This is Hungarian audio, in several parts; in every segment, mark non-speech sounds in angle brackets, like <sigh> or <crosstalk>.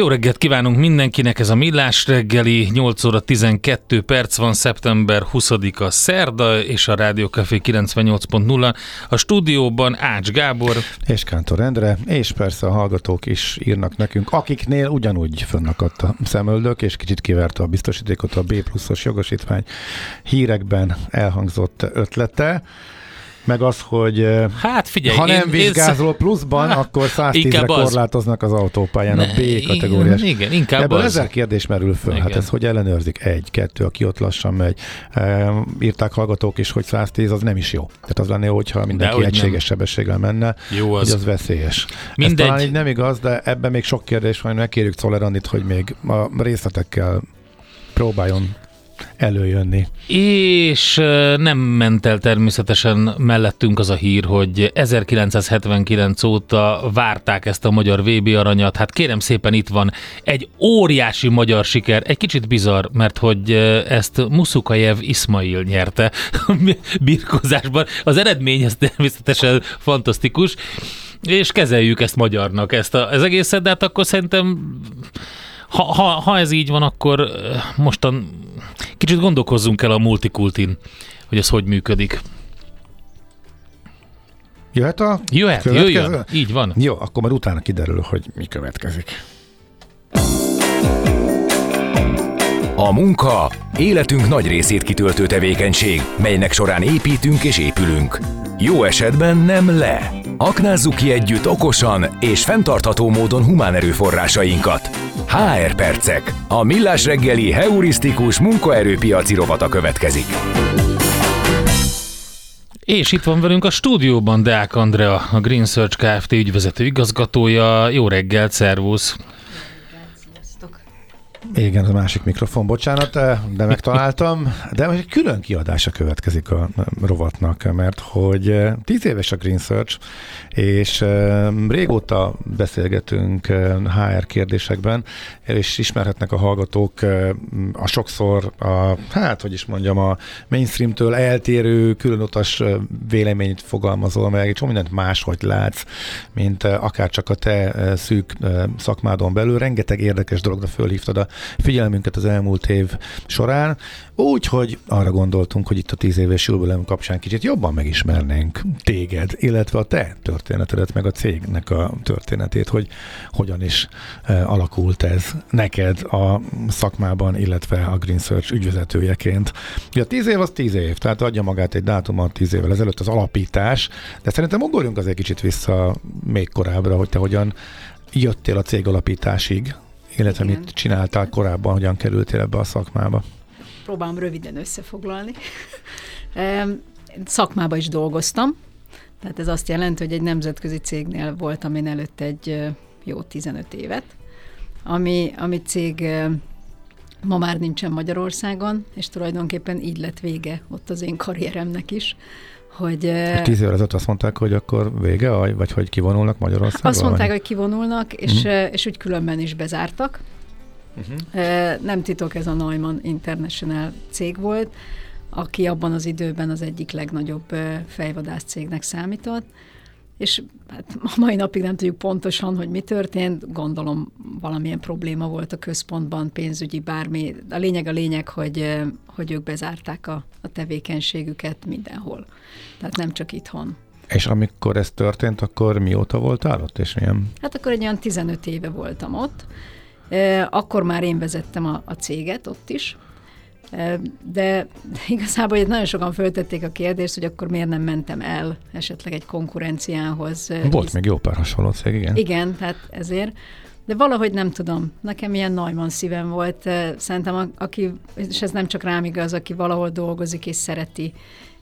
Jó reggelt kívánunk mindenkinek, ez a Millás reggeli, 8 óra 12 perc van, szeptember 20-a szerda, és a Rádió Café 98.0. A stúdióban Ács Gábor. És Kántor Endre, és persze a hallgatók is írnak nekünk, akiknél ugyanúgy fönnakadt a szemöldök, és kicsit kiverte a biztosítékot a B pluszos jogosítvány hírekben elhangzott ötlete meg az, hogy hát figyelj, ha nem vizsgázol pluszban, hát, <laughs> akkor 110-re korlátoznak az autópályán ne, a B kategóriás. Igen, inkább Ebből az. ezer kérdés merül föl. Hát igen. Hát ez hogy ellenőrzik? Egy, kettő, aki ott lassan megy. E, írták hallgatók is, hogy 110 az nem is jó. Tehát az lenne, hogyha mindenki egységes nem. sebességgel menne, jó az. hogy az veszélyes. Mindegy. Ez talán így nem igaz, de ebben még sok kérdés van, megkérjük Czoller Andit, hogy még a részletekkel próbáljon előjönni. És nem ment el természetesen mellettünk az a hír, hogy 1979 óta várták ezt a magyar VB aranyat. Hát kérem szépen itt van egy óriási magyar siker, egy kicsit bizarr, mert hogy ezt Muszukajev Ismail nyerte <laughs> birkozásban. Az eredmény ez természetesen fantasztikus, és kezeljük ezt magyarnak, ezt a, az egészet, de hát akkor szerintem ha, ha, ha ez így van, akkor mostan kicsit gondolkozzunk el a multikultin, hogy ez hogy működik. Jöhet a Jöhet, jöjjön. Így van. Jó, akkor már utána kiderül, hogy mi következik. A munka életünk nagy részét kitöltő tevékenység, melynek során építünk és épülünk. Jó esetben nem le. Aknázzuk ki együtt okosan és fenntartható módon humán erőforrásainkat. HR Percek. A millás reggeli heurisztikus munkaerőpiaci rovata következik. És itt van velünk a stúdióban Deák Andrea, a Green Search Kft. ügyvezető igazgatója. Jó reggelt, szervusz! Igen, a másik mikrofon, bocsánat, de megtaláltam. De egy külön kiadása következik a rovatnak, mert hogy tíz éves a Green Search, és régóta beszélgetünk HR kérdésekben, és ismerhetnek a hallgatók a sokszor a, hát, hogy is mondjam, a mainstreamtől eltérő, különutas véleményt fogalmazol meg, és mindent máshogy látsz, mint akár csak a te szűk szakmádon belül. Rengeteg érdekes dologra fölhívtad a figyelmünket az elmúlt év során, úgyhogy arra gondoltunk, hogy itt a tíz éves jubileum kapcsán kicsit jobban megismernénk téged, illetve a te történetedet, meg a cégnek a történetét, hogy hogyan is e, alakult ez neked a szakmában, illetve a Green Search ügyvezetőjeként. Ugye a tíz év az tíz év, tehát adja magát egy dátumot tíz évvel ezelőtt az alapítás, de szerintem ugorjunk azért kicsit vissza még korábbra, hogy te hogyan jöttél a cég alapításig, illetve Igen. mit csináltál korábban, hogyan kerültél ebbe a szakmába? Próbálom röviden összefoglalni. <laughs> Szakmába is dolgoztam, tehát ez azt jelenti, hogy egy nemzetközi cégnél voltam én előtt egy jó 15 évet, ami, ami cég ma már nincsen Magyarországon, és tulajdonképpen így lett vége ott az én karrieremnek is, hogy... Tíz évvel ezelőtt azt mondták, hogy akkor vége, vagy hogy kivonulnak Magyarországon? Azt mondták, hogy kivonulnak, és, uh-huh. és úgy különben is bezártak. Uh-huh. Nem titok, ez a Neumann International cég volt, aki abban az időben az egyik legnagyobb fejvadász cégnek számított, és hát a mai napig nem tudjuk pontosan, hogy mi történt, gondolom valamilyen probléma volt a központban, pénzügyi, bármi. A lényeg a lényeg, hogy, hogy ők bezárták a, a tevékenységüket mindenhol. Tehát nem csak itthon. És amikor ez történt, akkor mióta voltál ott, és milyen? Hát akkor egy olyan 15 éve voltam ott. Akkor már én vezettem a, a céget ott is, de <laughs> igazából nagyon sokan föltették a kérdést, hogy akkor miért nem mentem el esetleg egy konkurenciához. Volt hisz... még jó pár hasonló cég, igen. Igen, tehát ezért. De valahogy nem tudom, nekem ilyen Neumann szívem volt. Szerintem, aki, és ez nem csak rám igaz, aki valahol dolgozik és szereti,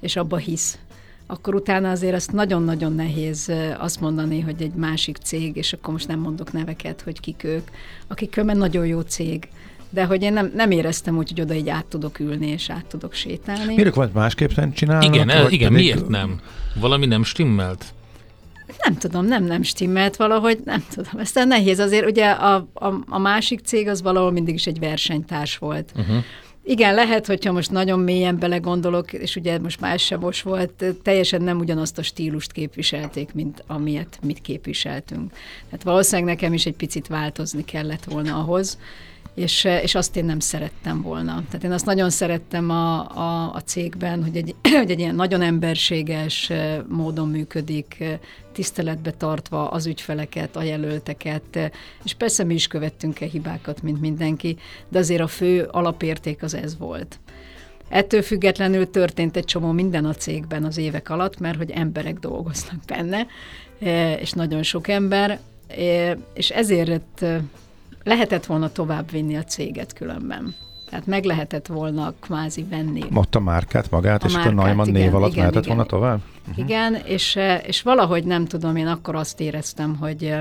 és abba hisz, akkor utána azért azt nagyon-nagyon nehéz azt mondani, hogy egy másik cég, és akkor most nem mondok neveket, hogy kik ők, akik különben nagyon jó cég, de hogy én nem, nem éreztem úgy, hogy oda így át tudok ülni, és át tudok sétálni. Miért vagy másképpen csinálnak? Igen, el, igen pedig... miért nem? Valami nem stimmelt? Nem tudom, nem, nem stimmelt valahogy, nem tudom. Ez nehéz azért, ugye a, a, a másik cég az valahol mindig is egy versenytárs volt. Uh-huh. Igen, lehet, hogyha most nagyon mélyen belegondolok, és ugye most más sem most volt, teljesen nem ugyanazt a stílust képviselték, mint amilyet mit képviseltünk. Tehát valószínűleg nekem is egy picit változni kellett volna ahhoz, és, és azt én nem szerettem volna. Tehát én azt nagyon szerettem a, a, a cégben, hogy egy, <clears throat> hogy egy ilyen nagyon emberséges módon működik, tiszteletbe tartva az ügyfeleket, a jelölteket, és persze mi is követtünk el hibákat, mint mindenki, de azért a fő alapérték az ez volt. Ettől függetlenül történt egy csomó minden a cégben az évek alatt, mert hogy emberek dolgoznak benne, és nagyon sok ember, és ezért lehetett volna tovább vinni a céget különben. Tehát meg lehetett volna kvázi venni. Ott a márkát magát, a és márkát, a Neumann név alatt igen, mehetett igen, volna tovább? Uh-huh. Igen, és, és valahogy nem tudom, én akkor azt éreztem, hogy,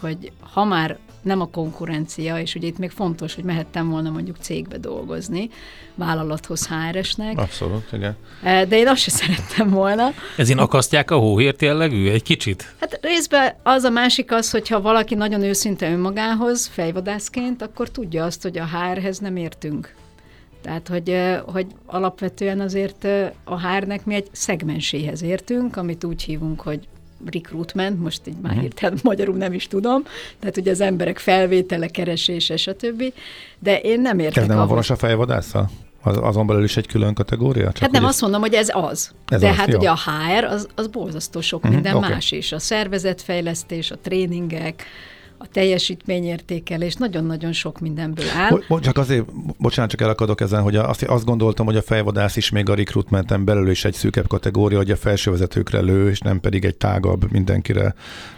hogy ha már nem a konkurencia, és ugye itt még fontos, hogy mehettem volna mondjuk cégbe dolgozni, vállalathoz HRS-nek. Abszolút, igen. E, de én azt sem szerettem volna. Ezért akasztják a hóhért jellegű egy kicsit? Hát részben az a másik az, hogyha valaki nagyon őszinte önmagához, fejvadászként, akkor tudja azt, hogy a HR-hez nem értünk. Tehát, hogy, hogy alapvetően azért a HR-nek mi egy szegmenséhez értünk, amit úgy hívunk, hogy recruitment, most így már mhm. hirtelen <laughs> magyarul nem is tudom, tehát ugye az emberek felvétele, keresése, stb. De én nem értek Ez nem ahhoz. a vonos a fejvadásszal? Az, azon belül is egy külön kategória? Csak hát nem, azt mondom, hogy ez az. Ez De az, hát jó. ugye a HR az, az borzasztó sok uh-huh, minden okay. más is. A szervezetfejlesztés, a tréningek, a teljesítményértékelés nagyon-nagyon sok mindenből áll. Bo- csak azért, bocsánat, csak elakadok ezen, hogy azt, azt gondoltam, hogy a fejvadász is még a recruitmenten belül is egy szűkebb kategória, hogy a felsővezetőkre lő, és nem pedig egy tágabb mindenkire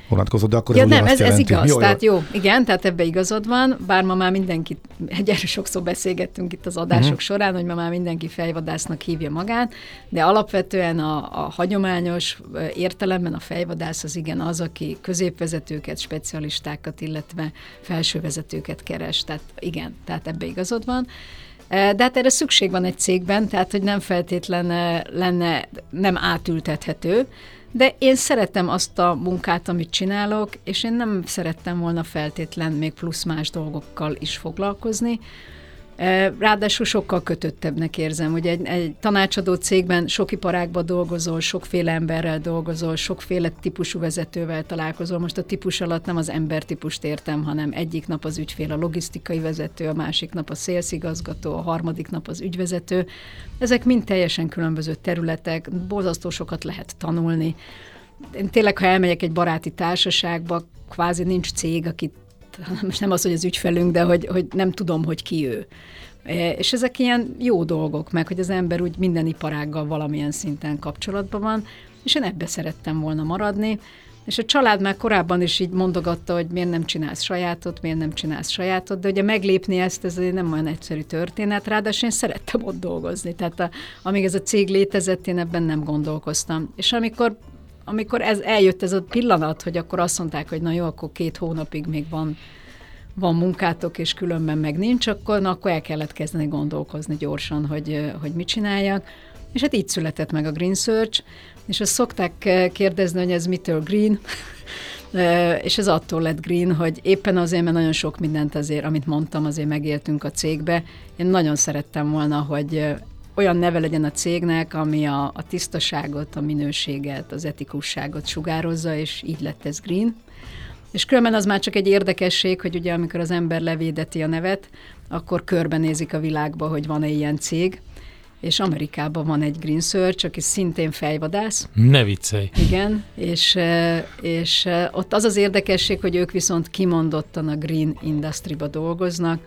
vonatkozó, de akkor ja, ez nem, ez, ez igaz, jó, tehát jó, igen, tehát ebbe igazad van, bár ma már mindenki, egyre <laughs> sokszor beszélgettünk itt az adások uh-huh. során, hogy ma már mindenki fejvadásznak hívja magát, de alapvetően a, a hagyományos értelemben a fejvadász az igen az, aki középvezetőket, specialistákat, illetve felsővezetőket keres, tehát igen, tehát ebbe igazad van. De hát erre szükség van egy cégben, tehát hogy nem feltétlen lenne nem átültethető, de én szeretem azt a munkát, amit csinálok, és én nem szerettem volna feltétlen még plusz más dolgokkal is foglalkozni. Ráadásul sokkal kötöttebbnek érzem, hogy egy, egy tanácsadó cégben sok iparágban dolgozol, sokféle emberrel dolgozol, sokféle típusú vezetővel találkozol. Most a típus alatt nem az embertípust értem, hanem egyik nap az ügyfél a logisztikai vezető, a másik nap a szélszigazgató, a harmadik nap az ügyvezető. Ezek mind teljesen különböző területek, borzasztó sokat lehet tanulni. Én tényleg, ha elmegyek egy baráti társaságba, kvázi nincs cég, akit most nem az, hogy az ügyfelünk, de hogy, hogy nem tudom, hogy ki ő. E, és ezek ilyen jó dolgok, meg hogy az ember úgy minden iparággal valamilyen szinten kapcsolatban van, és én ebbe szerettem volna maradni, és a család már korábban is így mondogatta, hogy miért nem csinálsz sajátot, miért nem csinálsz sajátot, de ugye meglépni ezt, ez nem olyan egyszerű történet, ráadásul én szerettem ott dolgozni, tehát a, amíg ez a cég létezett, én ebben nem gondolkoztam. És amikor amikor ez eljött ez a pillanat, hogy akkor azt mondták, hogy na jó, akkor két hónapig még van, van munkátok, és különben meg nincs, akkor, na, akkor el kellett kezdeni gondolkozni gyorsan, hogy, hogy mit csináljak. És hát így született meg a Green Search, és azt szokták kérdezni, hogy ez mitől green, <laughs> és ez attól lett green, hogy éppen azért, mert nagyon sok mindent azért, amit mondtam, azért megéltünk a cégbe. Én nagyon szerettem volna, hogy olyan neve legyen a cégnek, ami a, a tisztaságot, a minőséget, az etikusságot sugározza, és így lett ez Green. És különben az már csak egy érdekesség, hogy ugye amikor az ember levédeti a nevet, akkor körbenézik a világba, hogy van-e ilyen cég, és Amerikában van egy Green Search, aki szintén fejvadász. Ne viccelj! Igen, és, és ott az az érdekesség, hogy ők viszont kimondottan a Green Industry-ba dolgoznak,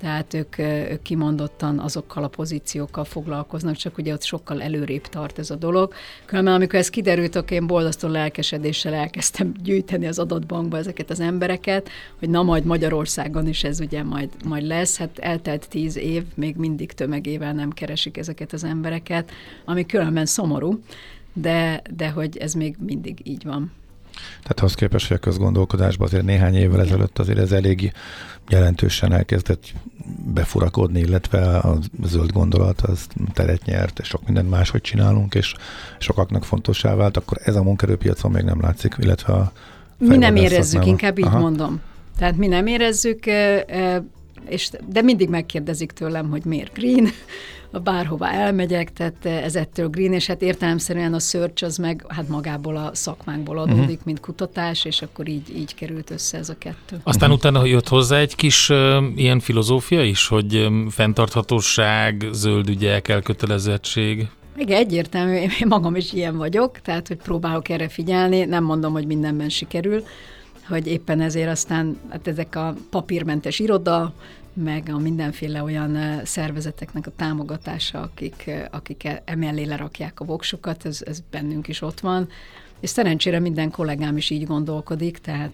tehát ők, ők kimondottan azokkal a pozíciókkal foglalkoznak, csak ugye ott sokkal előrébb tart ez a dolog. Különben amikor ez kiderült, akkor én boldasztó lelkesedéssel elkezdtem gyűjteni az adatbankba ezeket az embereket, hogy na majd Magyarországon is ez ugye majd, majd lesz. Hát eltelt tíz év, még mindig tömegével nem keresik ezeket az embereket, ami különben szomorú, de, de hogy ez még mindig így van. Tehát ahhoz képest, hogy a közgondolkodásban azért néhány évvel ezelőtt azért ez elég jelentősen elkezdett befurakodni, illetve a zöld gondolat az teret nyert, és sok mindent máshogy csinálunk, és sokaknak fontossá vált, akkor ez a munkerőpiacon még nem látszik, illetve a Mi nem érezzük, inkább így Aha. mondom. Tehát mi nem érezzük, és, de mindig megkérdezik tőlem, hogy miért green, bárhova elmegyek, tehát ez ettől green, és hát értelemszerűen a search az meg hát magából a szakmánkból adódik, uh-huh. mint kutatás, és akkor így, így került össze ez a kettő. Aztán uh-huh. utána jött hozzá egy kis uh, ilyen filozófia is, hogy um, fenntarthatóság, zöld ügyek, elkötelezettség. Igen, egyértelmű, én magam is ilyen vagyok, tehát hogy próbálok erre figyelni, nem mondom, hogy mindenben sikerül, hogy éppen ezért aztán hát ezek a papírmentes iroda, meg a mindenféle olyan szervezeteknek a támogatása, akik, akik e, emellé lerakják a voksukat, ez, ez bennünk is ott van. És szerencsére minden kollégám is így gondolkodik, tehát,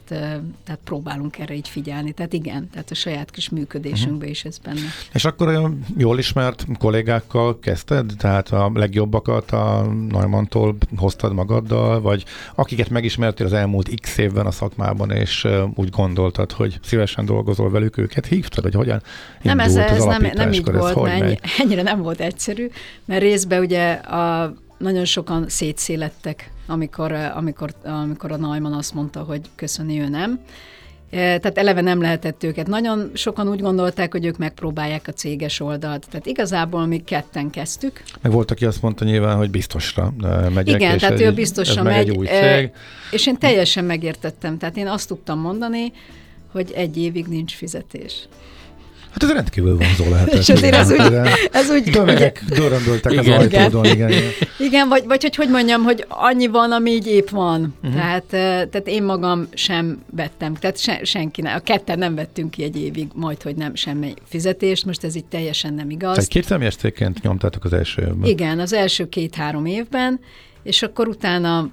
tehát próbálunk erre így figyelni. Tehát igen, tehát a saját kis működésünkbe uh-huh. is ez benne. És akkor olyan jól ismert kollégákkal kezdted? Tehát a legjobbakat a Neumantól hoztad magaddal, vagy akiket megismertél az elmúlt x évben a szakmában, és úgy gondoltad, hogy szívesen dolgozol velük, őket hívtad, vagy hogyan Nem, ez, ez nem, nem így volt, mert ennyi, ennyire nem volt egyszerű, mert részben ugye a nagyon sokan szétszélettek, amikor, amikor, amikor a Neumann azt mondta, hogy köszöni ő nem. E, tehát eleve nem lehetett őket. Nagyon sokan úgy gondolták, hogy ők megpróbálják a céges oldalt. Tehát igazából mi ketten kezdtük. Meg volt, aki azt mondta nyilván, hogy biztosra megyek. Igen, tehát egy, ő biztosan megy. Egy új cég. És én teljesen megértettem. Tehát én azt tudtam mondani, hogy egy évig nincs fizetés. Hát ez rendkívül vonzó lehet. És azért ez úgy, ez úgy... Tömegek dörröndöltek az ajtódon, igen. Igen, <laughs> igen vagy, vagy hogy hogy mondjam, hogy annyi van, ami így épp van. Uh-huh. Tehát, tehát én magam sem vettem, tehát se, senki nem, a ketten nem vettünk ki egy évig, majd, hogy nem semmi fizetést, most ez így teljesen nem igaz. Tehát két személyes cégként nyomtátok az első évben? Igen, az első két-három évben, és akkor utána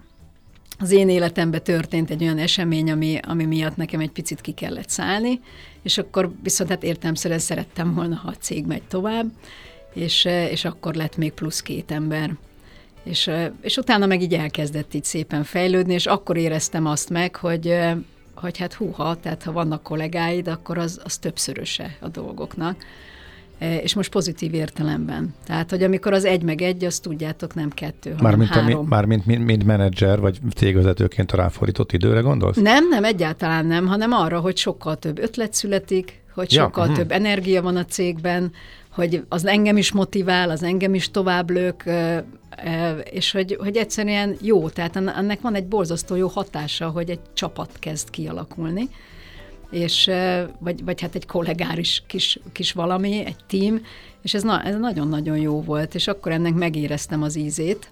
az én életemben történt egy olyan esemény, ami, ami miatt nekem egy picit ki kellett szállni, és akkor viszont hát értelmszerűen szerettem volna, ha a cég megy tovább, és, és akkor lett még plusz két ember. És, és utána meg így elkezdett így szépen fejlődni, és akkor éreztem azt meg, hogy, hogy hát húha, tehát ha vannak kollégáid, akkor az, az többszöröse a dolgoknak. E, és most pozitív értelemben. Tehát, hogy amikor az egy meg egy, azt tudjátok, nem kettő, hanem mármint három. A, mármint mint, mint menedzser, vagy cégvezetőként a ráfordított időre gondolsz? Nem, nem, egyáltalán nem, hanem arra, hogy sokkal több ötlet születik, hogy ja, sokkal uh-huh. több energia van a cégben, hogy az engem is motivál, az engem is tovább lök, és hogy, hogy egyszerűen jó, tehát ennek van egy borzasztó jó hatása, hogy egy csapat kezd kialakulni és, vagy, vagy hát egy kollégáris kis, kis valami, egy team, és ez, na, ez nagyon-nagyon jó volt, és akkor ennek megéreztem az ízét,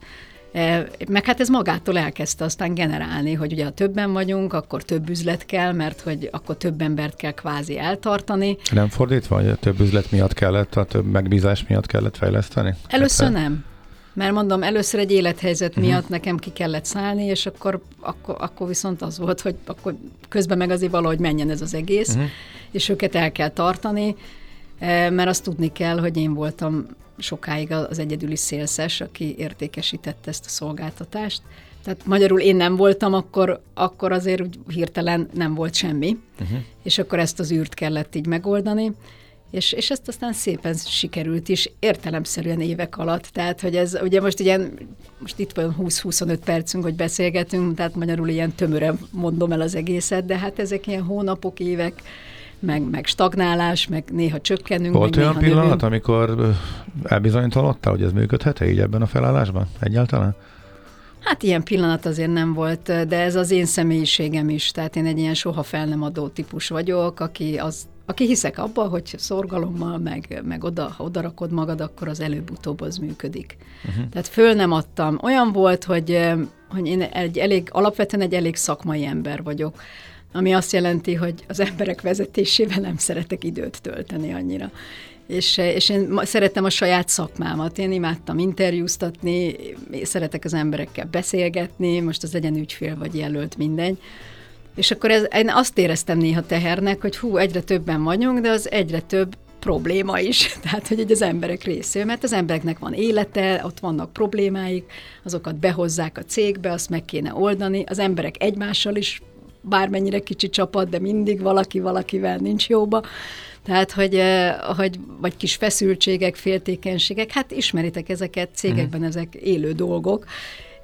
meg hát ez magától elkezdte aztán generálni, hogy ugye ha többen vagyunk, akkor több üzlet kell, mert hogy akkor több embert kell kvázi eltartani. Nem fordítva, hogy a több üzlet miatt kellett, a több megbízás miatt kellett fejleszteni? Először nem. Mert mondom, először egy élethelyzet uh-huh. miatt nekem ki kellett szállni, és akkor, akkor, akkor viszont az volt, hogy akkor közben meg azért valahogy menjen ez az egész, uh-huh. és őket el kell tartani, eh, mert azt tudni kell, hogy én voltam sokáig az egyedüli szélszes, aki értékesítette ezt a szolgáltatást. Tehát magyarul én nem voltam, akkor, akkor azért úgy hirtelen nem volt semmi, uh-huh. és akkor ezt az űrt kellett így megoldani. És, és ezt aztán szépen sikerült is, értelemszerűen évek alatt. Tehát, hogy ez ugye most ilyen, most itt van 20-25 percünk, hogy beszélgetünk, tehát magyarul ilyen tömören mondom el az egészet, de hát ezek ilyen hónapok, évek, meg, meg stagnálás, meg néha csökkenünk. Volt olyan pillanat, növünk. amikor elbizonytalanodtál, hogy ez működhet-e így ebben a felállásban egyáltalán? Hát ilyen pillanat azért nem volt, de ez az én személyiségem is. Tehát én egy ilyen soha fel nem adó típus vagyok, aki, az, aki hiszek abba, hogy szorgalommal, meg, meg oda, ha odarakod magad, akkor az előbb-utóbb az működik. Uh-huh. Tehát föl nem adtam. Olyan volt, hogy, hogy én egy elég, alapvetően egy elég szakmai ember vagyok ami azt jelenti, hogy az emberek vezetésével nem szeretek időt tölteni annyira és, és én szerettem a saját szakmámat. Én imádtam interjúztatni, szeretek az emberekkel beszélgetni, most az legyen ügyfél vagy jelölt, mindegy. És akkor ez, én azt éreztem néha tehernek, hogy hú, egyre többen vagyunk, de az egyre több probléma is, <laughs> tehát hogy az emberek részéről, mert az embereknek van élete, ott vannak problémáik, azokat behozzák a cégbe, azt meg kéne oldani, az emberek egymással is bármennyire kicsi csapat, de mindig valaki valakivel nincs jóba. Tehát, hogy, hogy vagy kis feszültségek, féltékenységek, hát ismeritek ezeket, cégekben mm. ezek élő dolgok,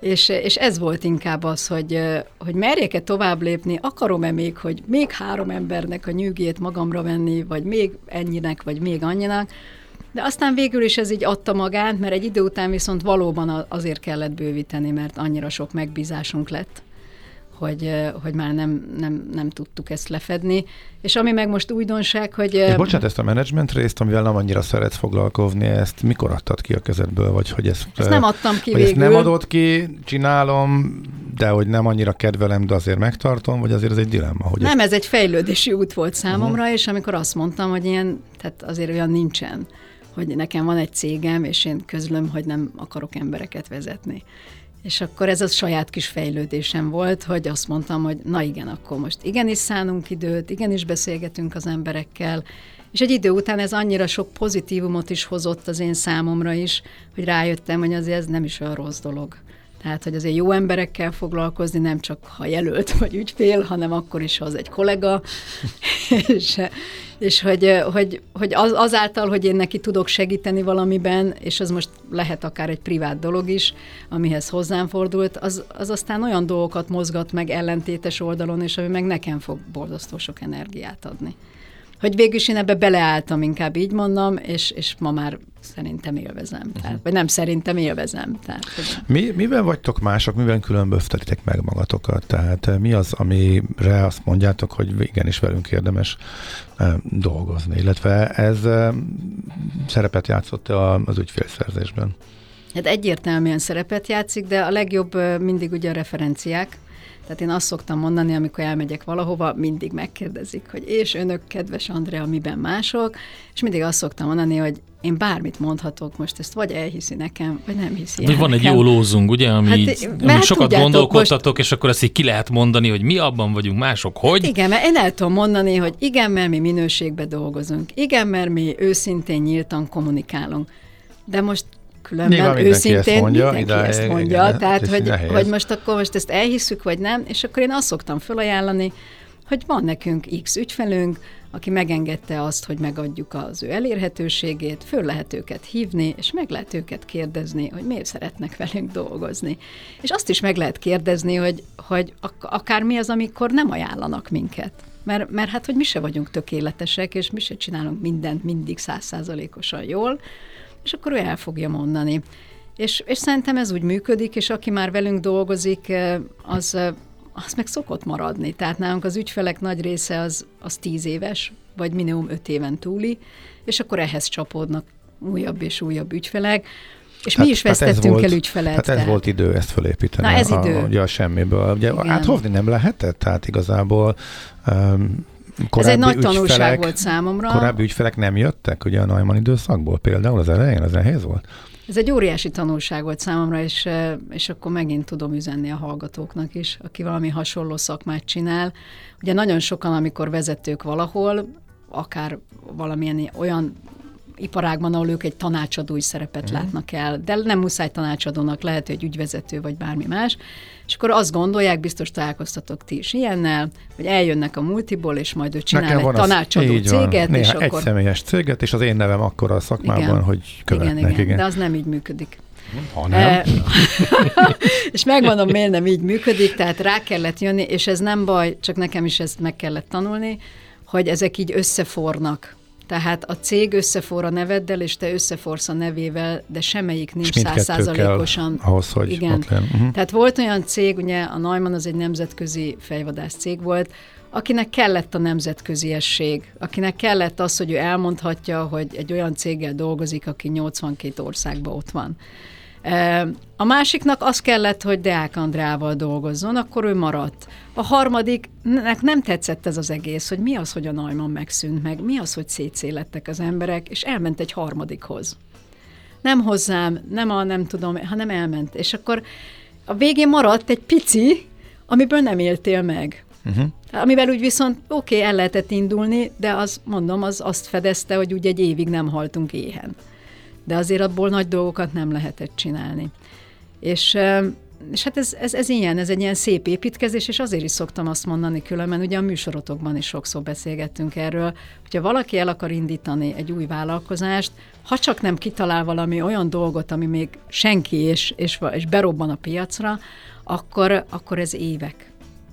és, és ez volt inkább az, hogy, hogy merjek-e tovább lépni, akarom-e még, hogy még három embernek a nyűgét magamra venni, vagy még ennyinek, vagy még annyinak, de aztán végül is ez így adta magát, mert egy idő után viszont valóban azért kellett bővíteni, mert annyira sok megbízásunk lett hogy, hogy már nem, nem, nem tudtuk ezt lefedni. És ami meg most újdonság, hogy... És bocsánat, ezt a menedzsment részt, amivel nem annyira szeretsz foglalkozni, ezt mikor adtad ki a kezedből, vagy hogy ezt... Ezt nem adtam ki végül. Ezt nem adod ki, csinálom, de hogy nem annyira kedvelem, de azért megtartom, vagy azért ez egy dilemma? Hogy nem, ez egy fejlődési út volt számomra, uh-huh. és amikor azt mondtam, hogy ilyen, tehát azért olyan nincsen, hogy nekem van egy cégem, és én közlöm, hogy nem akarok embereket vezetni. És akkor ez a saját kis fejlődésem volt, hogy azt mondtam, hogy na igen, akkor most igenis szánunk időt, igenis beszélgetünk az emberekkel, és egy idő után ez annyira sok pozitívumot is hozott az én számomra is, hogy rájöttem, hogy azért ez nem is olyan rossz dolog. Tehát, hogy azért jó emberekkel foglalkozni, nem csak ha jelölt vagy ügyfél, hanem akkor is, ha az egy kollega, <laughs> és, és hogy, hogy, hogy az, azáltal, hogy én neki tudok segíteni valamiben, és az most lehet akár egy privát dolog is, amihez hozzám fordult, az, az aztán olyan dolgokat mozgat meg ellentétes oldalon, és ami meg nekem fog borzasztó sok energiát adni hogy végül is én ebbe beleálltam, inkább így mondom, és, és ma már szerintem élvezem. Uh-huh. Tehát, vagy nem szerintem élvezem. Tehát. Mi, mivel vagytok mások, mivel különböztetitek meg magatokat? Tehát eh, mi az, amire azt mondjátok, hogy igenis velünk érdemes eh, dolgozni, illetve ez eh, szerepet játszott az ügyfélszerzésben? Hát egyértelműen szerepet játszik, de a legjobb mindig ugye a referenciák, tehát én azt szoktam mondani, amikor elmegyek valahova, mindig megkérdezik, hogy és önök, kedves Andrea, miben mások, és mindig azt szoktam mondani, hogy én bármit mondhatok, most ezt vagy elhiszi nekem, vagy nem hiszi Vagy van nekem. egy jó lózunk, ugye, ami, hát, így, ami hát sokat gondolkodtatok, most... és akkor ezt így ki lehet mondani, hogy mi abban vagyunk, mások hogy? Igen, mert én el tudom mondani, hogy igen, mert mi minőségbe dolgozunk, igen, mert mi őszintén nyíltan kommunikálunk. De most különben Nyilván őszintén ezt mondja, mindenki ezt mondja, igen, tehát hogy, hogy most akkor most ezt elhisszük, vagy nem, és akkor én azt szoktam felajánlani, hogy van nekünk X ügyfelünk, aki megengedte azt, hogy megadjuk az ő elérhetőségét, föl lehet őket hívni, és meg lehet őket kérdezni, hogy miért szeretnek velünk dolgozni. És azt is meg lehet kérdezni, hogy, hogy ak- akár mi az, amikor nem ajánlanak minket. Mert, mert hát, hogy mi se vagyunk tökéletesek, és mi se csinálunk mindent mindig százszázalékosan jól, és akkor ő el fogja mondani. És, és szerintem ez úgy működik, és aki már velünk dolgozik, eh, az, eh, az meg szokott maradni. Tehát nálunk az ügyfelek nagy része az, az tíz éves, vagy minimum öt éven túli, és akkor ehhez csapódnak újabb és újabb ügyfelek. És hát, mi is vesztettünk volt, el ügyfelet. Hát ez tehát. volt idő ezt fölépíteni. Na ez idő. A, ugye a semmiből. Ugye áthozni nem lehetett, tehát igazából um, ez egy nagy ügyfelek, tanulság volt számomra. Korábbi ügyfelek nem jöttek ugye a Neumann időszakból például az elején, az nehéz volt? Ez egy óriási tanulság volt számomra, és, és akkor megint tudom üzenni a hallgatóknak is, aki valami hasonló szakmát csinál. Ugye nagyon sokan, amikor vezetők valahol, akár valamilyen olyan iparágban, ahol ők egy tanácsadói szerepet mm. látnak el, de nem muszáj tanácsadónak, lehet, hogy ügyvezető vagy bármi más, és akkor azt gondolják, biztos találkoztatok ti is ilyennel, hogy eljönnek a multiból, és majd ő csinál Nekem egy tanácsadó az, céget. Néha és egy akkor... személyes céget, és az én nevem akkor a szakmában, igen, hogy követnek. Igen, igen, igen, de az nem így működik. Ha nem. E, <laughs> és megmondom, miért nem így működik, tehát rá kellett jönni, és ez nem baj, csak nekem is ezt meg kellett tanulni, hogy ezek így összefornak. Tehát a cég összefor a neveddel, és te összeforsz a nevével, de semmelyik nincs százszázalékosan. Ahhoz, hogy Igen. Uh-huh. Tehát volt olyan cég, ugye a Neumann az egy nemzetközi fejvadász cég volt, akinek kellett a nemzetköziesség, akinek kellett az, hogy ő elmondhatja, hogy egy olyan céggel dolgozik, aki 82 országban ott van. A másiknak az kellett, hogy Deák Andrával dolgozzon, akkor ő maradt. A harmadiknek nem tetszett ez az egész, hogy mi az, hogy a Neumann megszűnt meg, mi az, hogy szétszélettek az emberek, és elment egy harmadikhoz. Nem hozzám, nem a nem tudom, hanem elment. És akkor a végén maradt egy pici, amiből nem éltél meg. Uh-huh. Amivel úgy viszont oké, okay, el lehetett indulni, de az, mondom, az azt fedezte, hogy ugye egy évig nem haltunk éhen. De azért abból nagy dolgokat nem lehetett csinálni. És és hát ez, ez, ez ilyen, ez egy ilyen szép építkezés, és azért is szoktam azt mondani különben, ugye a műsorotokban is sokszor beszélgettünk erről, hogyha valaki el akar indítani egy új vállalkozást, ha csak nem kitalál valami olyan dolgot, ami még senki és, és, és berobban a piacra, akkor, akkor ez évek.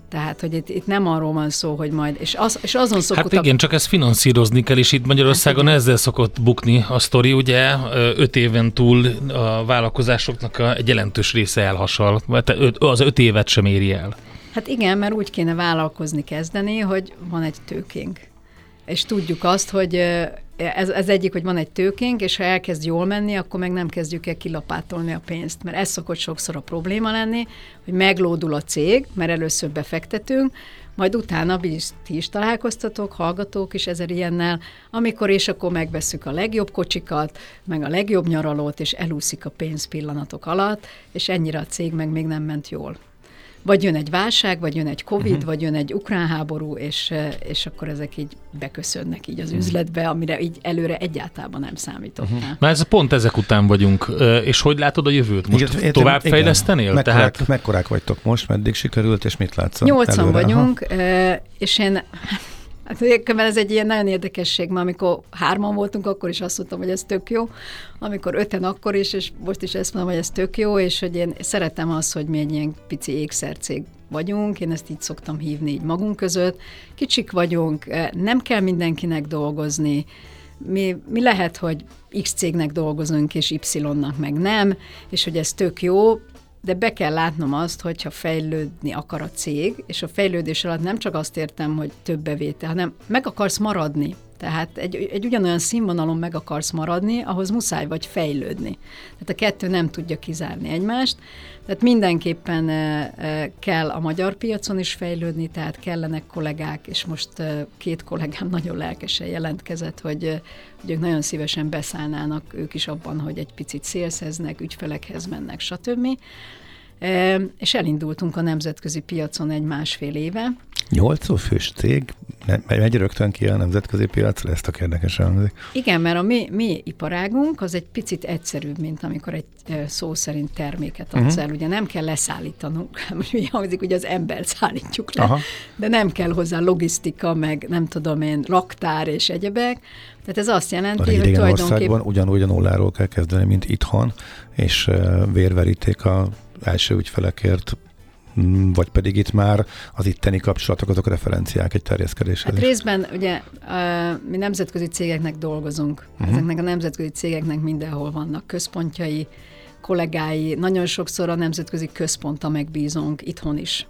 Tehát, hogy itt, itt nem arról van szó, hogy majd, és, az, és azon szokott... Hát igen, csak ezt finanszírozni kell, és itt Magyarországon hát ezzel szokott bukni a sztori, ugye öt éven túl a vállalkozásoknak a, egy jelentős része elhasal, az öt évet sem éri el. Hát igen, mert úgy kéne vállalkozni kezdeni, hogy van egy tőkénk. És tudjuk azt, hogy ez, ez egyik, hogy van egy tőkénk, és ha elkezd jól menni, akkor meg nem kezdjük el kilapátolni a pénzt, mert ez szokott sokszor a probléma lenni, hogy meglódul a cég, mert először befektetünk, majd utána is, ti is találkoztatok, hallgatók is ezer ilyennel, amikor és akkor megveszük a legjobb kocsikat, meg a legjobb nyaralót, és elúszik a pénz pillanatok alatt, és ennyire a cég meg még nem ment jól vagy jön egy válság, vagy jön egy Covid, uh-huh. vagy jön egy ukrán háború, és, és akkor ezek így beköszönnek így az uh-huh. üzletbe, amire így előre egyáltalán nem számítottál. Uh-huh. Na ez pont ezek után vagyunk, és hogy látod a jövőt? Most igen, tovább igen. fejlesztenél? Mekkorák, Tehát... mekkorák vagytok most, meddig sikerült, és mit látsz? Nyolcan vagyunk, Aha. és én Hát egyébként ez egy ilyen nagyon érdekesség, mert amikor hárman voltunk, akkor is azt mondtam, hogy ez tök jó, amikor öten akkor is, és most is ezt mondom, hogy ez tök jó, és hogy én szeretem azt, hogy mi egy ilyen pici ékszercég vagyunk, én ezt így szoktam hívni így magunk között. Kicsik vagyunk, eh, nem kell mindenkinek dolgozni, mi, mi lehet, hogy X cégnek dolgozunk, és Y-nak meg nem, és hogy ez tök jó, de be kell látnom azt, hogyha fejlődni akar a cég, és a fejlődés alatt nem csak azt értem, hogy több bevétel, hanem meg akarsz maradni. Tehát egy, egy ugyanolyan színvonalon meg akarsz maradni, ahhoz muszáj vagy fejlődni. Tehát a kettő nem tudja kizárni egymást. Tehát mindenképpen kell a magyar piacon is fejlődni, tehát kellenek kollégák, és most két kollégám <laughs> nagyon lelkesen jelentkezett, hogy, hogy ők nagyon szívesen beszállnának ők is abban, hogy egy picit szélszeznek, ügyfelekhez mennek, stb. És elindultunk a nemzetközi piacon egy másfél éve. Nyolc fős cég megy rögtön ki a nemzetközi piacra, ezt a érdekes hangzik. Igen, mert a mi, mi iparágunk az egy picit egyszerűbb, mint amikor egy szó szerint terméket adsz uh-huh. el. Ugye nem kell leszállítanunk, <laughs> most mi hangzik, hogy az embert szállítjuk le, Aha. de nem kell hozzá logisztika, meg nem tudom én, raktár és egyebek. Tehát ez azt jelenti, a hogy tulajdonképpen... ugyanúgy a nulláról kell kezdeni, mint itthon, és vérveríték a első ügyfelekért vagy pedig itt már az itteni kapcsolatok, azok referenciák egy terjeszkedéshez. Hát részben ugye mi nemzetközi cégeknek dolgozunk. Uh-huh. Ezeknek a nemzetközi cégeknek mindenhol vannak központjai, kollégái, nagyon sokszor a nemzetközi központa megbízunk itthon is.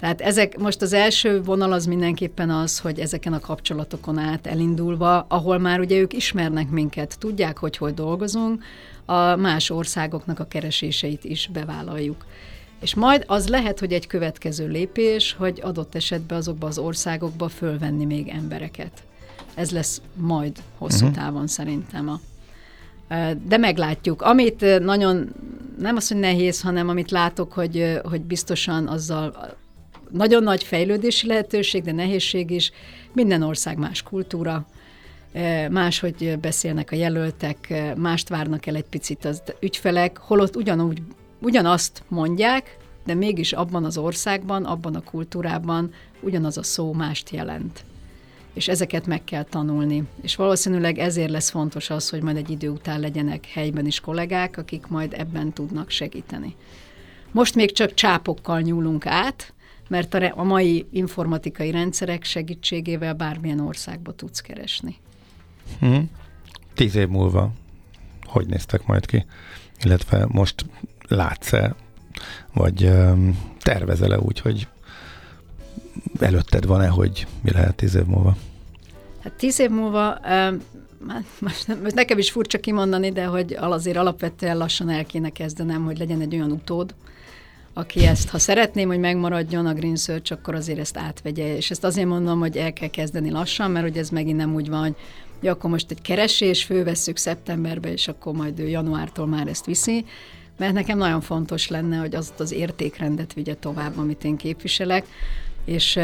Tehát ezek, most az első vonal az mindenképpen az, hogy ezeken a kapcsolatokon át elindulva, ahol már ugye ők ismernek minket, tudják, hogy hogy dolgozunk, a más országoknak a kereséseit is bevállaljuk. És majd az lehet, hogy egy következő lépés, hogy adott esetben azokba az országokba fölvenni még embereket. Ez lesz majd hosszú uh-huh. távon szerintem a de meglátjuk. Amit nagyon, nem az, hogy nehéz, hanem amit látok, hogy, hogy biztosan azzal nagyon nagy fejlődési lehetőség, de nehézség is. Minden ország más kultúra, máshogy beszélnek a jelöltek, mást várnak el egy picit az ügyfelek, holott ugyanúgy ugyanazt mondják, de mégis abban az országban, abban a kultúrában ugyanaz a szó mást jelent. És ezeket meg kell tanulni. És valószínűleg ezért lesz fontos az, hogy majd egy idő után legyenek helyben is kollégák, akik majd ebben tudnak segíteni. Most még csak csápokkal nyúlunk át, mert a mai informatikai rendszerek segítségével bármilyen országba tudsz keresni. Hmm. Tíz év múlva hogy néztek majd ki? Illetve most látsz-e, vagy tervezel-e úgy, hogy előtted van-e, hogy mi lehet tíz év múlva? Hát tíz év múlva, most, most nekem is furcsa kimondani, de hogy azért alapvetően lassan el kéne kezdenem, hogy legyen egy olyan utód, aki ezt, ha szeretném, hogy megmaradjon a Green Search, akkor azért ezt átvegye. És ezt azért mondom, hogy el kell kezdeni lassan, mert hogy ez megint nem úgy van, hogy akkor most egy keresés, fővesszük szeptemberbe, és akkor majd ő januártól már ezt viszi, mert nekem nagyon fontos lenne, hogy azt az értékrendet vigye tovább, amit én képviselek. és,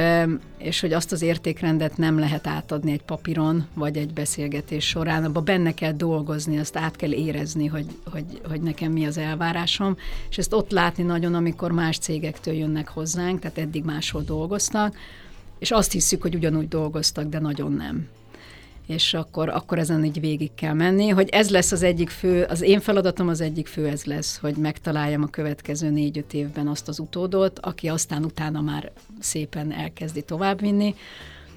és hogy azt az értékrendet nem lehet átadni egy papíron, vagy egy beszélgetés során, abban benne kell dolgozni, azt át kell érezni, hogy, hogy, hogy nekem mi az elvárásom, és ezt ott látni nagyon, amikor más cégektől jönnek hozzánk, tehát eddig máshol dolgoztak, és azt hiszük, hogy ugyanúgy dolgoztak, de nagyon nem és akkor, akkor ezen így végig kell menni, hogy ez lesz az egyik fő, az én feladatom az egyik fő ez lesz, hogy megtaláljam a következő négy-öt évben azt az utódot, aki aztán utána már szépen elkezdi továbbvinni.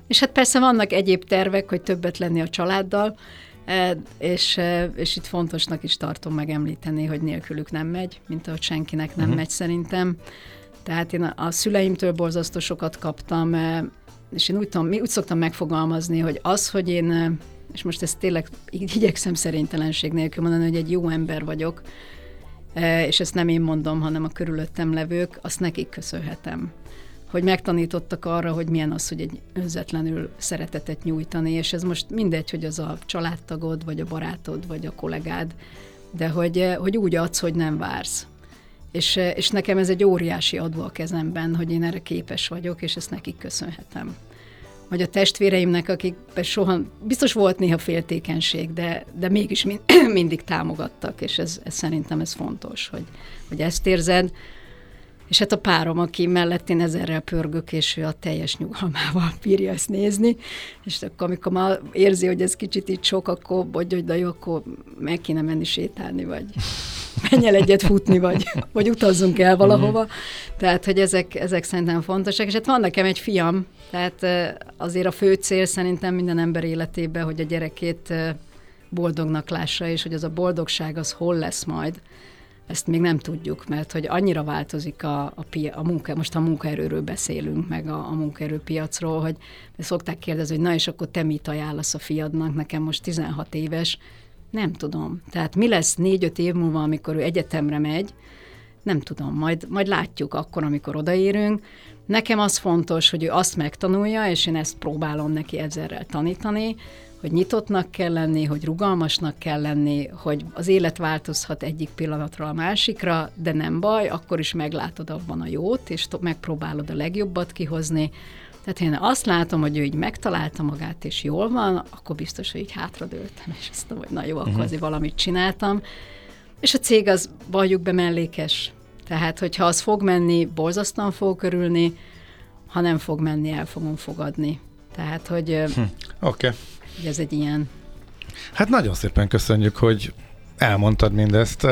És hát persze vannak egyéb tervek, hogy többet lenni a családdal, e, és, e, és itt fontosnak is tartom megemlíteni, hogy nélkülük nem megy, mint ahogy senkinek nem uh-huh. megy szerintem. Tehát én a, a szüleimtől borzasztó sokat kaptam, e, és én úgy, tudom, úgy szoktam megfogalmazni, hogy az, hogy én, és most ezt tényleg igyekszem szerintelenség nélkül mondani, hogy egy jó ember vagyok, és ezt nem én mondom, hanem a körülöttem levők, azt nekik köszönhetem. Hogy megtanítottak arra, hogy milyen az, hogy egy önzetlenül szeretetet nyújtani, és ez most mindegy, hogy az a családtagod, vagy a barátod, vagy a kollégád, de hogy, hogy úgy adsz, hogy nem vársz. És, és nekem ez egy óriási adó a kezemben, hogy én erre képes vagyok, és ezt nekik köszönhetem. Vagy a testvéreimnek, akik soha, biztos volt néha féltékenység, de, de mégis mind, <clears throat> mindig támogattak, és ez, ez szerintem ez fontos, hogy, hogy ezt érzed. És hát a párom, aki mellett én ezerrel pörgök, és ő a teljes nyugalmával <laughs> bírja ezt nézni, és akkor amikor már érzi, hogy ez kicsit itt sok, akkor hogy, hogy de jó, akkor meg kéne menni sétálni, vagy menj el egyet futni, vagy, <laughs> vagy utazzunk el valahova. Mm. Tehát, hogy ezek, ezek szerintem fontosak. És hát van nekem egy fiam, tehát azért a fő cél szerintem minden ember életében, hogy a gyerekét boldognak lássa, és hogy az a boldogság az hol lesz majd, ezt még nem tudjuk, mert hogy annyira változik a, a, pia, a munka, most a munkaerőről beszélünk, meg a, a munkaerőpiacról, hogy szokták kérdezni, hogy na és akkor te mit ajánlasz a fiadnak, nekem most 16 éves, nem tudom. Tehát mi lesz négy-öt év múlva, amikor ő egyetemre megy, nem tudom, majd, majd látjuk akkor, amikor odaérünk. Nekem az fontos, hogy ő azt megtanulja, és én ezt próbálom neki ezerrel tanítani, hogy nyitottnak kell lenni, hogy rugalmasnak kell lenni, hogy az élet változhat egyik pillanatra a másikra, de nem baj, akkor is meglátod abban a jót, és megpróbálod a legjobbat kihozni, tehát én azt látom, hogy ő így megtalálta magát, és jól van, akkor biztos, hogy így hátradőltem, és azt mondom, hogy na jó, akkor uh-huh. azért valamit csináltam. És a cég az valljuk be mellékes. Tehát, hogyha az fog menni, borzasztóan fog körülni, ha nem fog menni, el fogom fogadni. Tehát, hogy, hm. okay. Hogy ez egy ilyen... Hát nagyon szépen köszönjük, hogy elmondtad mindezt.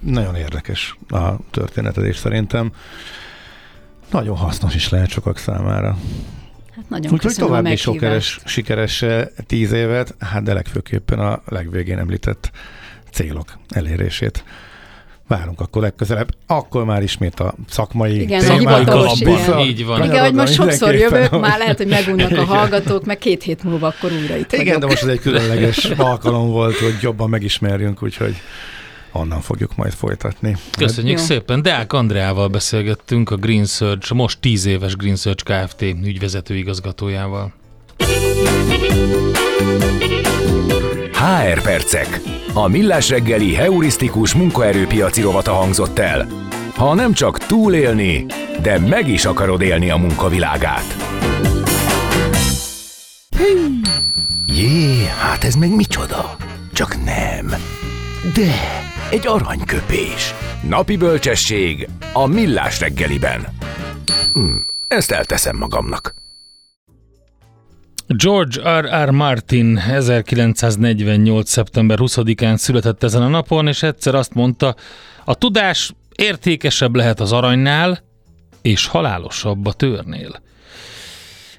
Nagyon érdekes a történeted, és szerintem nagyon hasznos is lehet sokak számára. Hát nagyon Úgyhogy további sikeres, sikeres tíz évet, hát de legfőképpen a legvégén említett célok elérését. Várunk akkor legközelebb. Akkor már ismét a szakmai igen, szakmai kalapban. Így van. Igen, hogy most sokszor jövök, már lehet, hogy megunnak a hallgatók, meg két hét múlva akkor újra itt Igen, vagyok. de most ez egy különleges alkalom volt, hogy jobban megismerjünk, úgyhogy onnan fogjuk majd folytatni. Köszönjük Jó. szépen. Deák Andreával beszélgettünk, a Green Search, most 10 éves Green Search Kft. ügyvezető igazgatójával. HR Percek. A millás reggeli heurisztikus munkaerőpiaci rovata hangzott el. Ha nem csak túlélni, de meg is akarod élni a munkavilágát. Jé, hát ez meg micsoda? Csak nem. De egy aranyköpés. Napi bölcsesség a millás reggeliben. Hm, ezt elteszem magamnak. George R. R. Martin 1948. szeptember 20-án született ezen a napon, és egyszer azt mondta, a tudás értékesebb lehet az aranynál, és halálosabb a törnél.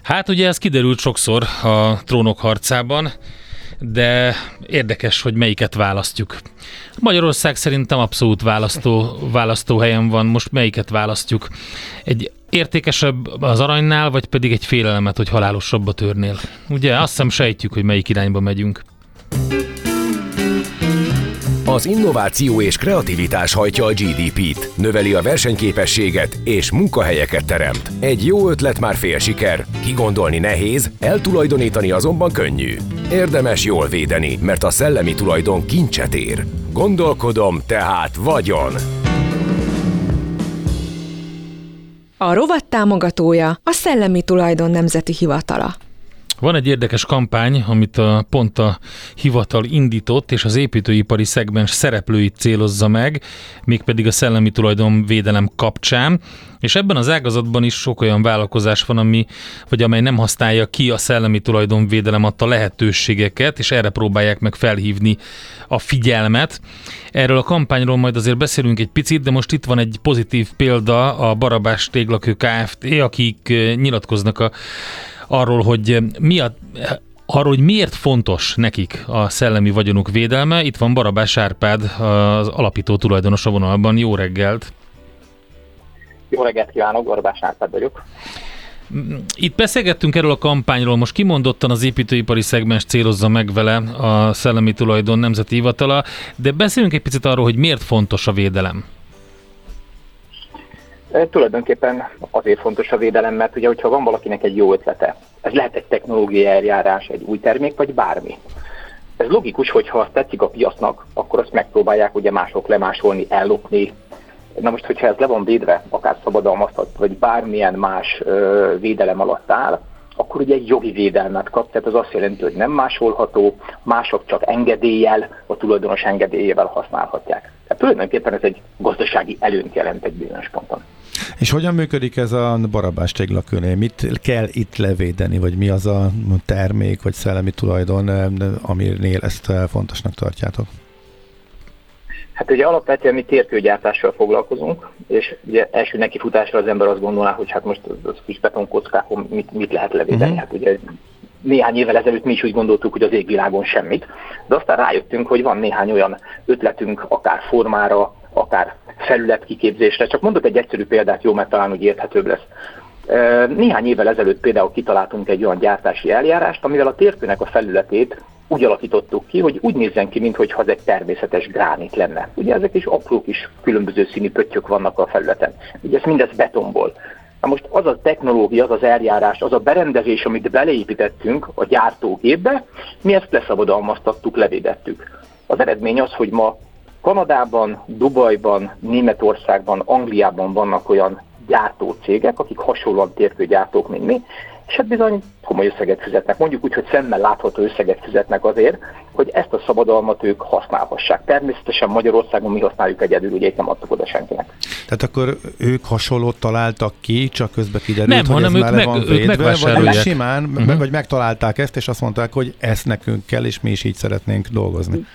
Hát ugye ez kiderült sokszor a trónok harcában, de érdekes, hogy melyiket választjuk. Magyarország szerintem abszolút választó, választóhelyen van, most melyiket választjuk. Egy értékesebb az aranynál, vagy pedig egy félelemet, hogy halálosabb a törnél. Ugye azt hiszem sejtjük, hogy melyik irányba megyünk. Az innováció és kreativitás hajtja a GDP-t, növeli a versenyképességet és munkahelyeket teremt. Egy jó ötlet már fél siker, kigondolni nehéz, eltulajdonítani azonban könnyű. Érdemes jól védeni, mert a szellemi tulajdon kincset ér. Gondolkodom, tehát vagyon. A rovat támogatója a Szellemi Tulajdon Nemzeti Hivatala. Van egy érdekes kampány, amit a pont a hivatal indított, és az építőipari szegmens szereplőit célozza meg, mégpedig a szellemi tulajdon védelem kapcsán, és ebben az ágazatban is sok olyan vállalkozás van, ami, vagy amely nem használja ki a szellemi tulajdon védelem adta lehetőségeket, és erre próbálják meg felhívni a figyelmet. Erről a kampányról majd azért beszélünk egy picit, de most itt van egy pozitív példa, a Barabás Téglakő Kft., akik nyilatkoznak a arról, hogy mi a, arról, hogy miért fontos nekik a szellemi vagyonuk védelme. Itt van Barabás Árpád, az alapító tulajdonos a vonalban. Jó reggelt! Jó reggelt kívánok, Barabás Árpád vagyok. Itt beszélgettünk erről a kampányról, most kimondottan az építőipari szegmens célozza meg vele a Szellemi Tulajdon Nemzeti Hivatala, de beszéljünk egy picit arról, hogy miért fontos a védelem. Tulajdonképpen azért fontos a védelem, mert ugye, hogyha van valakinek egy jó ötlete, ez lehet egy technológiai eljárás, egy új termék, vagy bármi. Ez logikus, hogy ha azt tetszik a piacnak, akkor azt megpróbálják ugye mások lemásolni, ellopni. Na most, hogyha ez le van védve, akár szabadalmaztat, vagy bármilyen más ö, védelem alatt áll, akkor ugye egy jogi védelmet kap, tehát az azt jelenti, hogy nem másolható, mások csak engedéllyel, a tulajdonos engedélyével használhatják. Tehát tulajdonképpen ez egy gazdasági előnyt jelent egy bizonyos ponton. És hogyan működik ez a barabás téglakőnél? Mit kell itt levédeni, vagy mi az a termék, vagy szellemi tulajdon, aminél ezt fontosnak tartjátok? Hát ugye alapvetően mi térkőgyártással foglalkozunk, és ugye első nekifutásra az ember azt gondolná, hogy hát most az kis betonkockákon mit, mit lehet levédeni. Uh-huh. Hát ugye néhány évvel ezelőtt mi is úgy gondoltuk, hogy az égvilágon semmit, de aztán rájöttünk, hogy van néhány olyan ötletünk, akár formára, akár felületkiképzésre. Csak mondok egy egyszerű példát, jó, mert talán úgy érthetőbb lesz. Néhány évvel ezelőtt például kitaláltunk egy olyan gyártási eljárást, amivel a térkőnek a felületét úgy alakítottuk ki, hogy úgy nézzen ki, mintha ez egy természetes gránit lenne. Ugye ezek is apró kis különböző színű pöttyök vannak a felületen. Ugye ez mindez betonból. Na most az a technológia, az az eljárás, az a berendezés, amit beleépítettünk a gyártógépbe, mi ezt leszabadalmaztattuk, levédettük. Az eredmény az, hogy ma Kanadában, Dubajban, Németországban, Angliában vannak olyan gyártócégek, akik hasonlóan térkőgyártók, mint mi, és hát bizony komoly összeget fizetnek. Mondjuk úgy, hogy szemmel látható összeget fizetnek azért, hogy ezt a szabadalmat ők használhassák. Természetesen Magyarországon mi használjuk egyedül, ugye itt nem adtuk oda senkinek. Tehát akkor ők hasonlót találtak ki, csak közben kiderült, nem, hogy hanem ez ők meg, van védve, vagy simán, uh-huh. vagy megtalálták ezt, és azt mondták, hogy ezt nekünk kell, és mi is így szeretnénk dolgozni.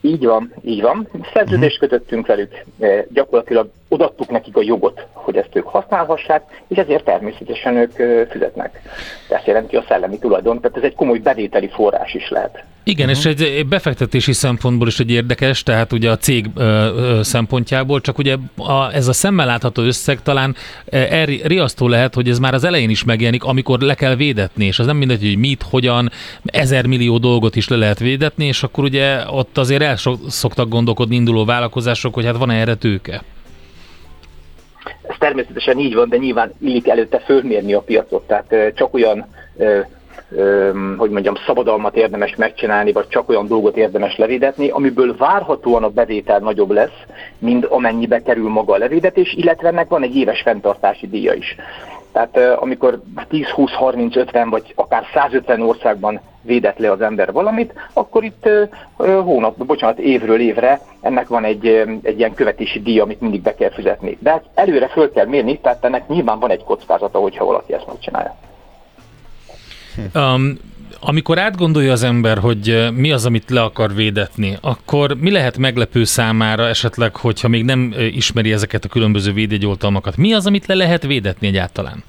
Így van, így van. Szerződést kötöttünk velük, eh, gyakorlatilag odattuk nekik a jogot, hogy ezt ők használhassák, és ezért természetesen ők eh, fizetnek. Ez jelenti a szellemi tulajdon, tehát ez egy komoly bevételi forrás is lehet. Igen, uh-huh. és egy befektetési szempontból is egy érdekes, tehát ugye a cég ö, ö, szempontjából, csak ugye a, ez a szemmel látható összeg talán er, riasztó lehet, hogy ez már az elején is megjelenik, amikor le kell védetni, és az nem mindegy, hogy mit, hogyan, ezer millió dolgot is le lehet védetni, és akkor ugye ott azért el szoktak gondolkodni induló vállalkozások, hogy hát van-e erre tőke? Ez természetesen így van, de nyilván illik előtte fölmérni a piacot, tehát csak olyan hogy mondjam, szabadalmat érdemes megcsinálni, vagy csak olyan dolgot érdemes levédetni, amiből várhatóan a bevétel nagyobb lesz, mint amennyibe kerül maga a levédetés, illetve ennek van egy éves fenntartási díja is. Tehát amikor 10, 20, 30, 50 vagy akár 150 országban védett le az ember valamit, akkor itt hónap, bocsánat, évről évre ennek van egy, egy ilyen követési díj, amit mindig be kell fizetni. De előre föl kell mérni, tehát ennek nyilván van egy kockázata, hogyha valaki ezt megcsinálja. Um, amikor átgondolja az ember, hogy mi az, amit le akar védetni, akkor mi lehet meglepő számára esetleg, hogyha még nem ismeri ezeket a különböző védjegyoltalmakat? Mi az, amit le lehet védetni egyáltalán?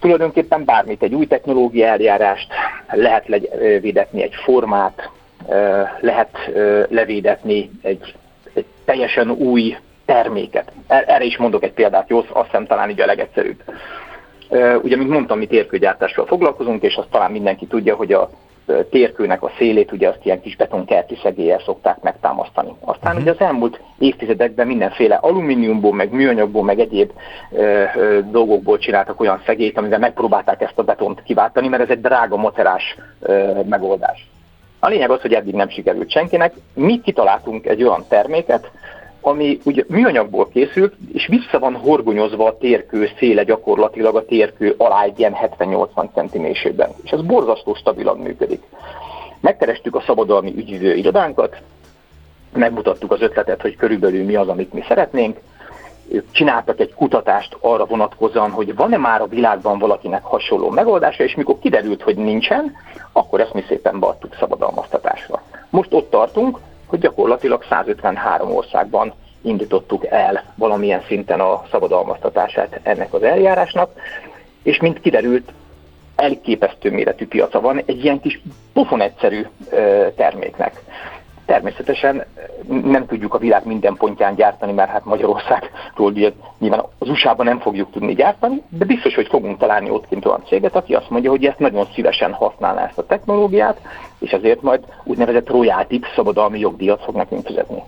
Tulajdonképpen bármit, egy új technológia eljárást, lehet levédetni egy formát, lehet levédetni egy, egy teljesen új terméket. Er-, erre is mondok egy példát, jó, azt hiszem talán így a legegyszerűbb Ugye, mint mondtam, mi térkőgyártással foglalkozunk, és azt talán mindenki tudja, hogy a térkőnek a szélét ugye azt ilyen kis betonkerti szegéllyel szokták megtámasztani. Aztán uh-huh. ugye az elmúlt évtizedekben mindenféle alumíniumból, meg műanyagból, meg egyéb ö, ö, dolgokból csináltak olyan szegélyt, amivel megpróbálták ezt a betont kiváltani, mert ez egy drága, macerás ö, megoldás. A lényeg az, hogy eddig nem sikerült senkinek. Mi kitaláltunk egy olyan terméket, ami ugye műanyagból készült, és vissza van horgonyozva a térkő széle gyakorlatilag a térkő alá egy ilyen 70-80 cm És ez borzasztó stabilan működik. Megkerestük a szabadalmi ügyvívő irodánkat, megmutattuk az ötletet, hogy körülbelül mi az, amit mi szeretnénk, ők csináltak egy kutatást arra vonatkozóan, hogy van-e már a világban valakinek hasonló megoldása, és mikor kiderült, hogy nincsen, akkor ezt mi szépen beadtuk szabadalmaztatásra. Most ott tartunk, hogy gyakorlatilag 153 országban indítottuk el valamilyen szinten a szabadalmaztatását ennek az eljárásnak, és mint kiderült, elképesztő méretű piaca van egy ilyen kis pofon egyszerű terméknek. Természetesen nem tudjuk a világ minden pontján gyártani, mert hát Magyarországról ugye nyilván az USA-ban nem fogjuk tudni gyártani, de biztos, hogy fogunk találni ott kint olyan céget, aki azt mondja, hogy ezt nagyon szívesen használná ezt a technológiát, és ezért majd úgynevezett royalty szabadalmi jogdíjat fog nekünk fizetni.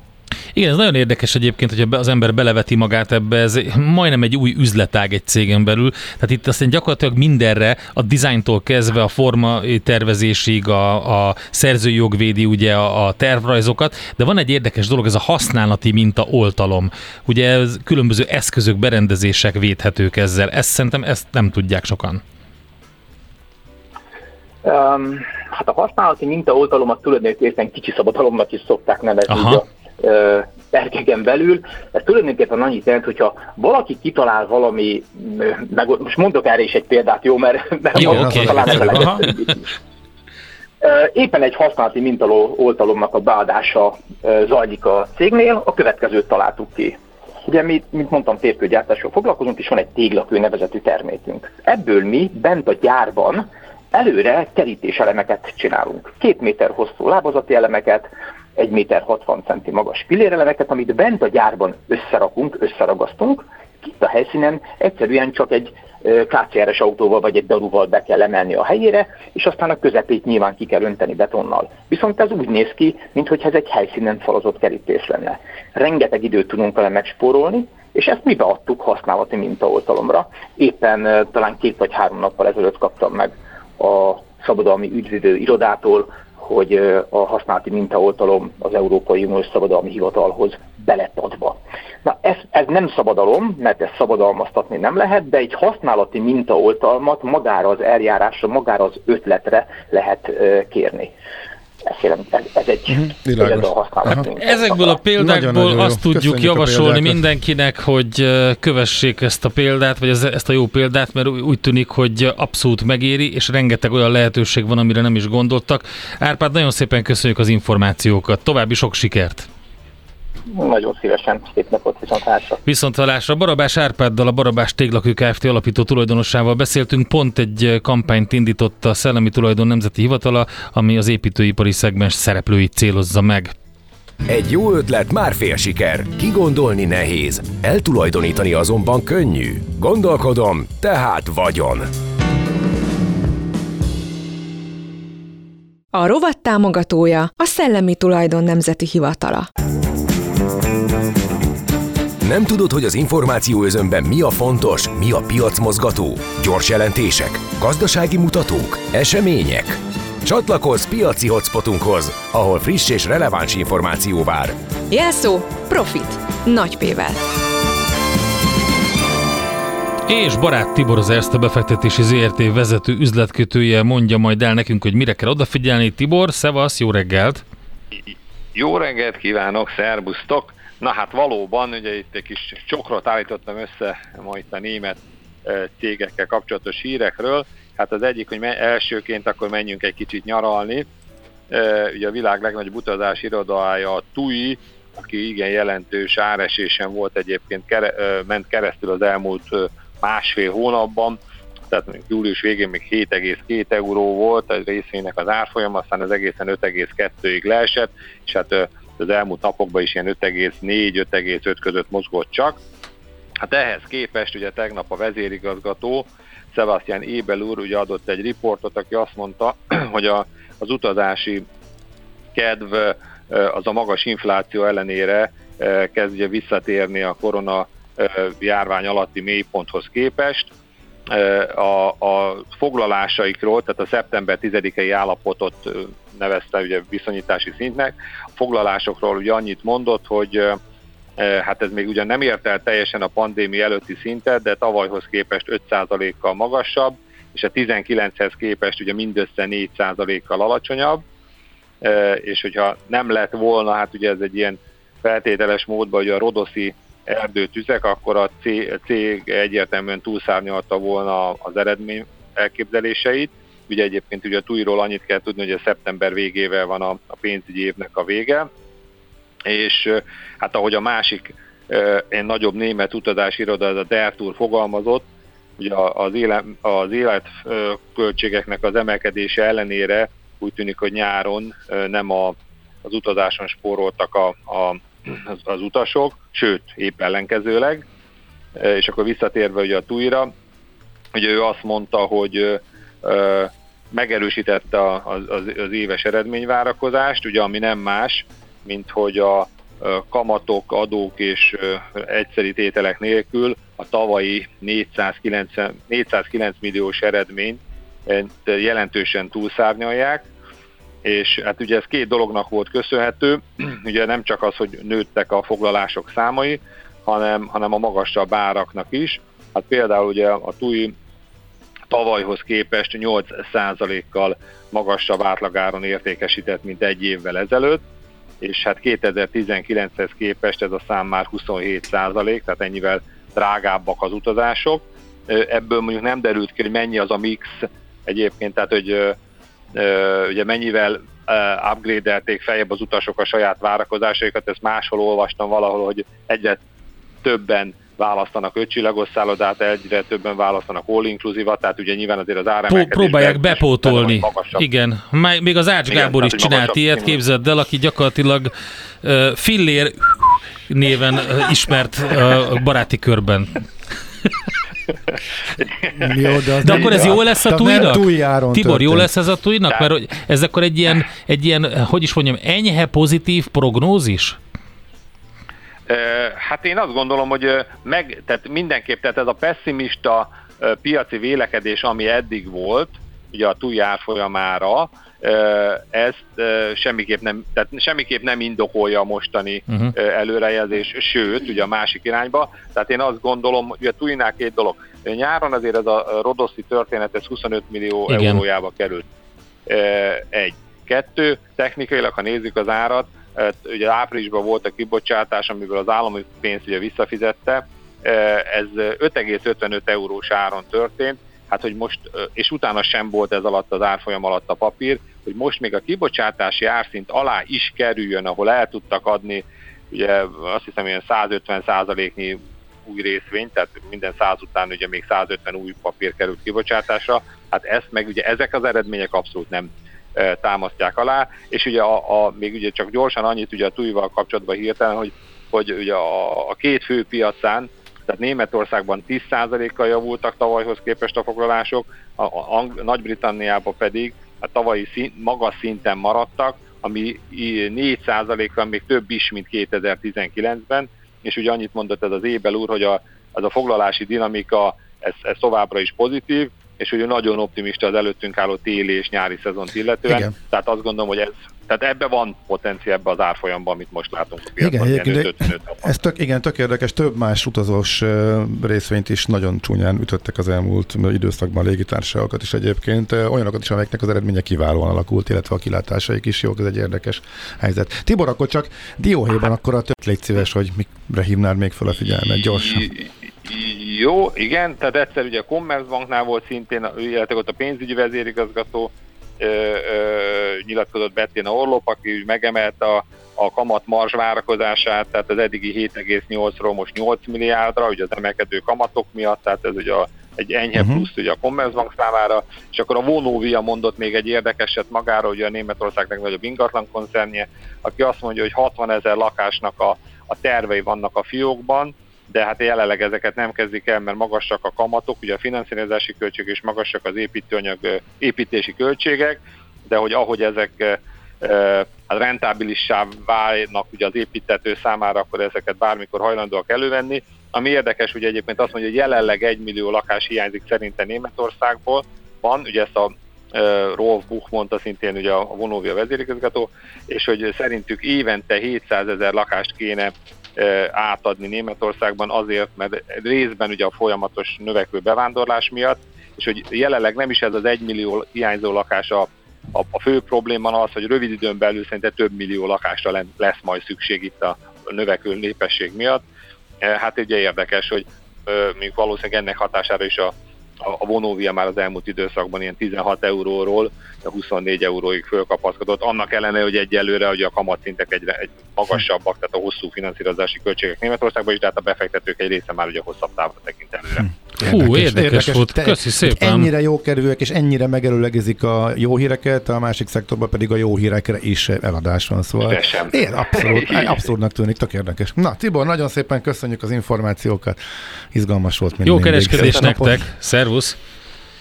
Igen, ez nagyon érdekes egyébként, hogy az ember beleveti magát ebbe, ez majdnem egy új üzletág egy cégen belül. Tehát itt aztán gyakorlatilag mindenre, a dizájntól kezdve a forma tervezésig, a, a szerzőjog védi ugye a, a tervrajzokat, de van egy érdekes dolog, ez a használati minta oltalom. Ugye ez különböző eszközök, berendezések védhetők ezzel. Ezt szerintem ezt nem tudják sokan. Um, hát a használati mintaoltalomat tulajdonképpen kicsi szabadalomnak is szokták nevezni. Aha terkeken belül. Ez tulajdonképpen annyit jelent, hogyha valaki kitalál valami, meg most mondok erre is egy példát, jó, mert, mert jó, okay. talán ez Éppen egy használati mintaló oltalomnak a beadása zajlik a cégnél, a következőt találtuk ki. Ugye mi, mint mondtam, térkőgyártással foglalkozunk, és van egy téglakő nevezetű termékünk. Ebből mi bent a gyárban előre kerítéselemeket csinálunk. Két méter hosszú lábazati elemeket, 1 méter 60 centi magas pillérelemeket, amit bent a gyárban összerakunk, összeragasztunk, itt a helyszínen egyszerűen csak egy KCR-es autóval vagy egy daruval be kell emelni a helyére, és aztán a közepét nyilván ki kell önteni betonnal. Viszont ez úgy néz ki, mintha ez egy helyszínen falazott kerítés lenne. Rengeteg időt tudunk vele megspórolni, és ezt mi beadtuk használati mintaoltalomra. Éppen talán két vagy három nappal ezelőtt kaptam meg a szabadalmi ügyvédő irodától hogy a használati mintaoltalom az Európai Uniós Szabadalmi Hivatalhoz belett adva. Na ez, ez nem szabadalom, mert ezt szabadalmaztatni nem lehet, de egy használati mintaoltalmat magára az eljárásra, magára az ötletre lehet kérni ez, ez egy uh-huh, Ezekből a példákból nagyon, nagyon azt jó. tudjuk Köszönjük javasolni mindenkinek, hogy kövessék ezt a példát, vagy ezt a jó példát, mert úgy tűnik, hogy abszolút megéri, és rengeteg olyan lehetőség van, amire nem is gondoltak. Árpád, nagyon szépen köszönjük az információkat. További sok sikert! Nagyon szívesen. Szép napot, viszontlátásra. Viszontlátásra. Barabás Árpáddal, a Barabás Téglakő Kft. alapító tulajdonossával beszéltünk. Pont egy kampányt indított a Szellemi Tulajdon Nemzeti Hivatala, ami az építőipari szegmens szereplőit célozza meg. Egy jó ötlet már fél siker. Kigondolni nehéz, eltulajdonítani azonban könnyű. Gondolkodom, tehát vagyon. A rovat támogatója a Szellemi Tulajdon Nemzeti Hivatala. Nem tudod, hogy az információ özönben mi a fontos, mi a piacmozgató? Gyors jelentések, gazdasági mutatók, események? Csatlakozz piaci hotspotunkhoz, ahol friss és releváns információ vár. Jelszó Profit. Nagy P-vel. És barát Tibor az Erste befektetési ZRT vezető üzletkötője mondja majd el nekünk, hogy mire kell odafigyelni. Tibor, szevasz, jó reggelt! Jó reggelt kívánok, szerbusztok! Na hát valóban, ugye itt egy kis csokrot állítottam össze ma itt a német cégekkel kapcsolatos hírekről. Hát az egyik, hogy elsőként akkor menjünk egy kicsit nyaralni. Ugye a világ legnagyobb utazási irodája a TUI, aki igen jelentős áresésen volt egyébként, ment keresztül az elmúlt másfél hónapban, tehát július végén még 7,2 euró volt a részvénynek az árfolyam, aztán az egészen 5,2-ig leesett, és hát az elmúlt napokban is ilyen 5,4-5,5 között mozgott csak. Hát ehhez képest ugye tegnap a vezérigazgató, Sebastian Ébel úr ugye adott egy riportot, aki azt mondta, <clears throat> hogy a, az utazási kedv az a magas infláció ellenére kezdje visszatérni a korona járvány alatti mélyponthoz képest. A, a foglalásaikról, tehát a szeptember 10-i állapotot nevezte ugye viszonyítási szintnek. A foglalásokról ugye annyit mondott, hogy hát ez még ugyan nem ért el teljesen a pandémia előtti szintet, de tavalyhoz képest 5%-kal magasabb, és a 19-hez képest ugye mindössze 4%-kal alacsonyabb, és hogyha nem lett volna, hát ugye ez egy ilyen feltételes módban, hogy a rodoszi erdőtüzek, akkor a cég egyértelműen túlszárnyalta volna az eredmény elképzeléseit. Ugye egyébként ugye a túlról annyit kell tudni, hogy a szeptember végével van a, a pénzügyi évnek a vége, és hát ahogy a másik egy nagyobb német utazási iroda, ez a Dertur fogalmazott, ugye az, élet, az életköltségeknek az emelkedése ellenére úgy tűnik, hogy nyáron nem a, az utazáson spóroltak a, a, az, utasok, sőt, épp ellenkezőleg. És akkor visszatérve ugye a túira, ugye ő azt mondta, hogy megerősítette az, az, az éves eredményvárakozást, ugye ami nem más, mint hogy a kamatok, adók és egyszeri tételek nélkül a tavalyi 490, 409 milliós eredményt jelentősen túlszárnyalják, és hát ugye ez két dolognak volt köszönhető, <clears throat> ugye nem csak az, hogy nőttek a foglalások számai, hanem, hanem a magasabb áraknak is. Hát például ugye a TUI tavalyhoz képest 8%-kal magasabb átlagáron értékesített, mint egy évvel ezelőtt, és hát 2019-hez képest ez a szám már 27 százalék, tehát ennyivel drágábbak az utazások. Ebből mondjuk nem derült ki, hogy mennyi az a mix egyébként, tehát hogy ugye mennyivel upgrade-elték feljebb az utasok a saját várakozásaikat, ezt máshol olvastam valahol, hogy egyre többen választanak ötcsillagos szállodát, egyre többen választanak all inclusive tehát ugye nyilván azért az áremelkedés... Próbálják bepótolni. Igen, még az Ács Gábor is csinált ilyet, képzeld el, aki gyakorlatilag uh, Fillér néven uh, ismert uh, baráti körben. <laughs> jó, de, de akkor ez jó lesz a tújnak? Tibor, történt. jó lesz ez a tújnak? Mert ez akkor egy ilyen, egy ilyen, hogy is mondjam, enyhe pozitív prognózis? Hát én azt gondolom, hogy meg, tehát mindenképp, tehát ez a pessimista piaci vélekedés, ami eddig volt, ugye a túl árfolyamára, ezt semmiképp nem, tehát semmiképp nem indokolja a mostani uh-huh. előrejelzés, sőt, ugye a másik irányba. Tehát én azt gondolom, hogy a túlnál két dolog. Nyáron azért ez a Rodoszi történet, ez 25 millió Igen. eurójába került. Egy. Kettő, technikailag, ha nézzük az árat, ugye áprilisban volt a kibocsátás, amiből az állami pénzt ugye visszafizette, ez 5,55 eurós áron történt, hát hogy most, és utána sem volt ez alatt az árfolyam alatt a papír, hogy most még a kibocsátási árszint alá is kerüljön, ahol el tudtak adni, ugye azt hiszem ilyen 150 százaléknyi új részvény, tehát minden 100 után ugye még 150 új papír került kibocsátásra, hát ezt meg ugye ezek az eredmények abszolút nem támasztják alá, és ugye a, a, még ugye csak gyorsan annyit ugye a túlval kapcsolatban hirtelen, hogy, hogy ugye a, a két fő piacán, tehát Németországban 10%-kal javultak tavalyhoz képest a foglalások, a, a, a Nagy-Britanniában pedig a tavalyi szín, magas szinten maradtak, ami 4%-kal még több is, mint 2019-ben, és ugye annyit mondott ez az Ébel úr, hogy a, az a foglalási dinamika, ez, ez továbbra is pozitív, és ugye nagyon optimista az előttünk álló téli és nyári szezont illetően. Igen. Tehát azt gondolom, hogy ez tehát ebbe van potenciál ebbe az árfolyamban, amit most látunk a. Igen, igen, ez tök, igen, tök érdekes, több más utazós részvényt is nagyon csúnyán ütöttek az elmúlt időszakban a légitársaságokat is egyébként, olyanokat is, amelyeknek az eredménye kiválóan alakult, illetve a kilátásaik is jók, ez egy érdekes helyzet. Tibor, akkor csak dióhéjban akkor a tök légy szíves, hogy mikre hívnád még fel a figyelmet gyorsan. Jó, igen, tehát egyszer ugye a Commerzbanknál volt szintén, illetve ott a pénzügyi vezérigazgató ö, ö, nyilatkozott Bettina Orlop, aki úgy megemelte a, a kamat marzs várakozását, tehát az eddigi 7,8-ról most 8 milliárdra, ugye az emelkedő kamatok miatt, tehát ez ugye a, egy enyhe uh-huh. plusz ugye a Commerzbank számára, és akkor a Vonóvia mondott még egy érdekeset magára, ugye a Németország legnagyobb ingatlan koncernje, aki azt mondja, hogy 60 ezer lakásnak a, a tervei vannak a fiókban, de hát jelenleg ezeket nem kezdik el, mert magasak a kamatok, ugye a finanszírozási költségek és magasak az építőanyag, építési költségek, de hogy ahogy ezek hát rentábilissá válnak ugye az építető számára, akkor ezeket bármikor hajlandóak elővenni. Ami érdekes, hogy egyébként azt mondja, hogy jelenleg egy millió lakás hiányzik szerintem Németországból, van, ugye ezt a Rolf Buch mondta szintén ugye a Vonóvia vezérigazgató, és hogy szerintük évente 700 ezer lakást kéne átadni Németországban azért, mert részben ugye a folyamatos növekvő bevándorlás miatt, és hogy jelenleg nem is ez az egymillió hiányzó lakás a, a, a fő probléma az, hogy rövid időn belül szinte több millió lakásra lesz majd szükség itt a növekvő népesség miatt. Hát ugye érdekes, hogy még valószínűleg ennek hatására is a a Vonovia már az elmúlt időszakban ilyen 16 euróról 24 euróig fölkapaszkodott, annak ellenére, hogy egyelőre hogy a kamatszintek egyre egy magasabbak, tehát a hosszú finanszírozási költségek Németországban is, de hát a befektetők egy része már ugye hosszabb távra tekint előre. Hm. Hú, érdekes, érdekes, érdekes volt, te, köszi szépen. Ennyire jó kerülőek, és ennyire megerőlegezik a jó híreket, a másik szektorban pedig a jó hírekre is eladás van, szóval én abszolút, abszurdnak tűnik, tök érdekes. Na, Tibor, nagyon szépen köszönjük az információkat, izgalmas volt mindig. Jó kereskedés nektek, szervusz!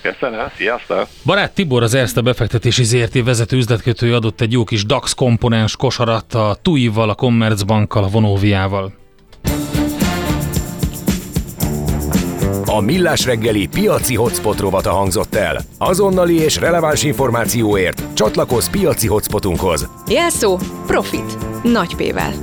Köszönöm, sziasztok! Barát Tibor, az Erste befektetési ZRT vezető üzletkötője adott egy jó kis DAX komponens kosarat a TUI-val, a Commerzbankkal, a Vonoviával. A Millás reggeli piaci hotspot rovata hangzott el. Azonnali és releváns információért csatlakozz piaci hotspotunkhoz. Jelszó Profit. Nagy P-vel.